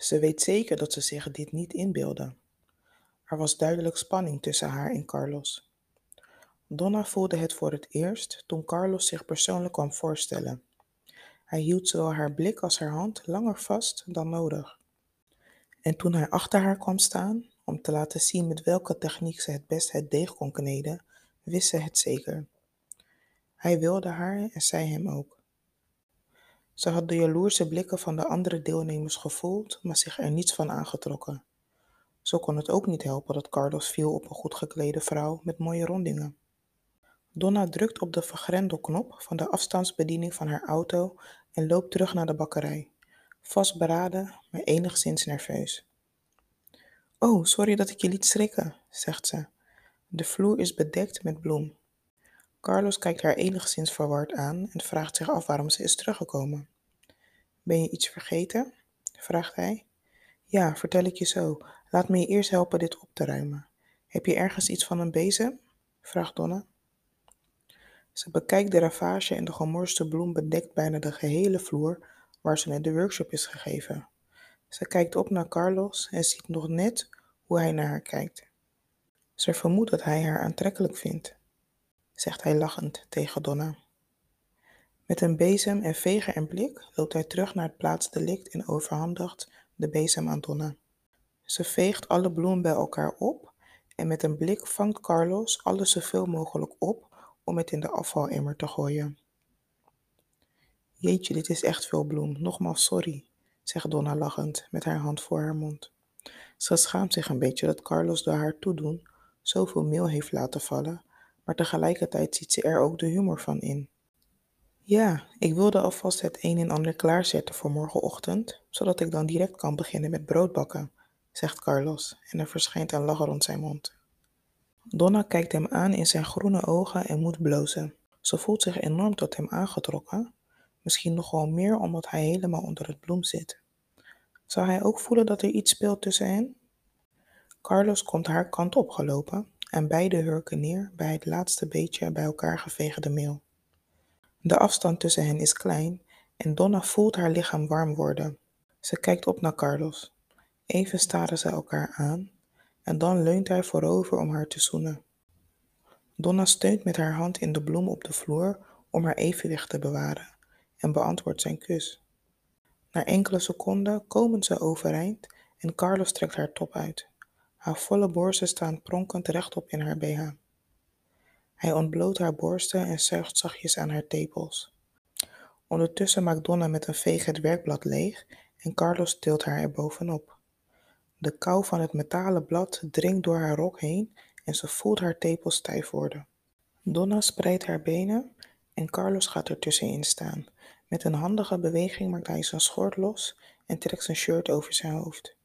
Ze weet zeker dat ze zich dit niet inbeeldde. Er was duidelijk spanning tussen haar en Carlos. Donna voelde het voor het eerst toen Carlos zich persoonlijk kwam voorstellen. Hij hield zowel haar blik als haar hand langer vast dan nodig. En toen hij achter haar kwam staan om te laten zien met welke techniek ze het best het deeg kon kneden, wist ze het zeker. Hij wilde haar en zij hem ook. Ze had de jaloerse blikken van de andere deelnemers gevoeld, maar zich er niets van aangetrokken. Zo kon het ook niet helpen dat Carlos viel op een goed geklede vrouw met mooie rondingen. Donna drukt op de vergrendelknop van de afstandsbediening van haar auto en loopt terug naar de bakkerij, vastberaden, maar enigszins nerveus. Oh, sorry dat ik je liet schrikken, zegt ze. De vloer is bedekt met bloem. Carlos kijkt haar enigszins verward aan en vraagt zich af waarom ze is teruggekomen. Ben je iets vergeten? vraagt hij. Ja, vertel ik je zo. Laat me je eerst helpen dit op te ruimen. Heb je ergens iets van een bezem? vraagt Donna. Ze bekijkt de ravage en de gemorste bloem bedekt bijna de gehele vloer waar ze net de workshop is gegeven. Ze kijkt op naar Carlos en ziet nog net hoe hij naar haar kijkt. Ze vermoedt dat hij haar aantrekkelijk vindt, zegt hij lachend tegen Donna. Met een bezem en veger en blik loopt hij terug naar het plaatsdelict en overhandigt de bezem aan Donna. Ze veegt alle bloemen bij elkaar op en met een blik vangt Carlos alles zoveel mogelijk op om het in de afvalemmer te gooien. Jeetje, dit is echt veel bloem. Nogmaals sorry, zegt Donna lachend met haar hand voor haar mond. Ze schaamt zich een beetje dat Carlos door haar toedoen zoveel meel heeft laten vallen, maar tegelijkertijd ziet ze er ook de humor van in. Ja, ik wilde alvast het een en ander klaarzetten voor morgenochtend, zodat ik dan direct kan beginnen met broodbakken, zegt Carlos en er verschijnt een lach rond zijn mond. Donna kijkt hem aan in zijn groene ogen en moet blozen. Ze voelt zich enorm tot hem aangetrokken, misschien nog wel meer omdat hij helemaal onder het bloem zit. Zou hij ook voelen dat er iets speelt tussen hen? Carlos komt haar kant op gelopen en beide hurken neer bij het laatste beetje bij elkaar geveegde meel. De afstand tussen hen is klein en Donna voelt haar lichaam warm worden. Ze kijkt op naar Carlos. Even staren ze elkaar aan en dan leunt hij voorover om haar te zoenen. Donna steunt met haar hand in de bloem op de vloer om haar evenwicht te bewaren en beantwoordt zijn kus. Na enkele seconden komen ze overeind en Carlos trekt haar top uit. Haar volle borsten staan pronkend rechtop in haar BH. Hij ontbloot haar borsten en zuigt zachtjes aan haar tepels. Ondertussen maakt Donna met een veeg het werkblad leeg en Carlos tilt haar er bovenop. De kou van het metalen blad dringt door haar rok heen en ze voelt haar tepels stijf worden. Donna spreidt haar benen en Carlos gaat er tussenin staan. Met een handige beweging maakt hij zijn schort los en trekt zijn shirt over zijn hoofd.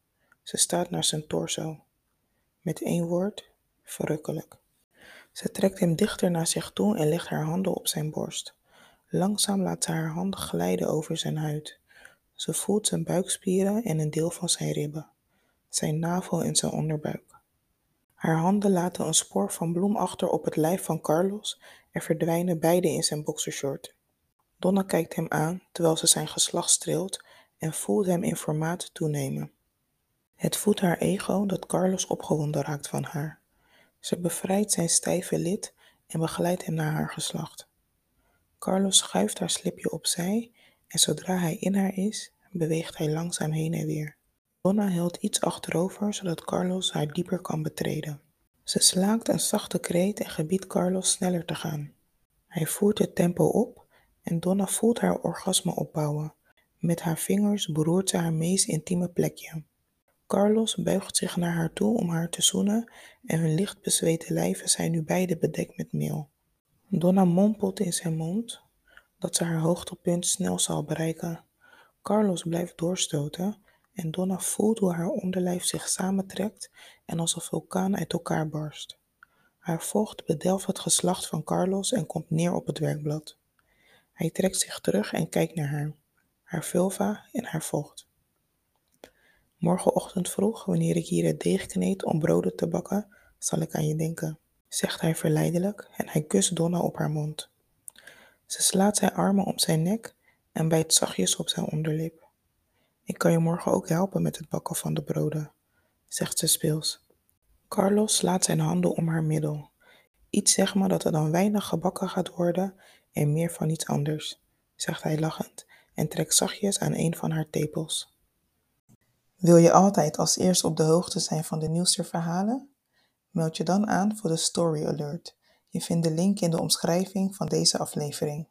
Ze staat naar zijn torso. Met één woord, verrukkelijk. Ze trekt hem dichter naar zich toe en legt haar handen op zijn borst. Langzaam laat ze haar handen glijden over zijn huid. Ze voelt zijn buikspieren en een deel van zijn ribben zijn navel en zijn onderbuik. Haar handen laten een spoor van bloem achter op het lijf van Carlos en verdwijnen beide in zijn boxershort. Donna kijkt hem aan terwijl ze zijn geslacht streelt en voelt hem in formaat toenemen. Het voedt haar ego dat Carlos opgewonden raakt van haar. Ze bevrijdt zijn stijve lid en begeleidt hem naar haar geslacht. Carlos schuift haar slipje opzij en zodra hij in haar is, beweegt hij langzaam heen en weer. Donna helt iets achterover zodat Carlos haar dieper kan betreden. Ze slaakt een zachte kreet en gebiedt Carlos sneller te gaan. Hij voert het tempo op en Donna voelt haar orgasme opbouwen. Met haar vingers beroert ze haar meest intieme plekje. Carlos buigt zich naar haar toe om haar te zoenen en hun licht bezweten lijven zijn nu beide bedekt met meel. Donna mompelt in zijn mond dat ze haar hoogtepunt snel zal bereiken. Carlos blijft doorstoten en Donna voelt hoe haar onderlijf zich samentrekt en als een vulkaan uit elkaar barst. Haar vocht bedelft het geslacht van Carlos en komt neer op het werkblad. Hij trekt zich terug en kijkt naar haar, haar vulva en haar vocht. Morgenochtend vroeg, wanneer ik hier het deeg kneed om broden te bakken, zal ik aan je denken, zegt hij verleidelijk en hij kust Donna op haar mond. Ze slaat zijn armen om zijn nek en bijt zachtjes op zijn onderlip. Ik kan je morgen ook helpen met het bakken van de broden, zegt ze speels. Carlos slaat zijn handen om haar middel. Iets zegt me dat er dan weinig gebakken gaat worden en meer van iets anders, zegt hij lachend en trekt zachtjes aan een van haar tepels. Wil je altijd als eerste op de hoogte zijn van de nieuwste verhalen? Meld je dan aan voor de Story Alert. Je vindt de link in de omschrijving van deze aflevering.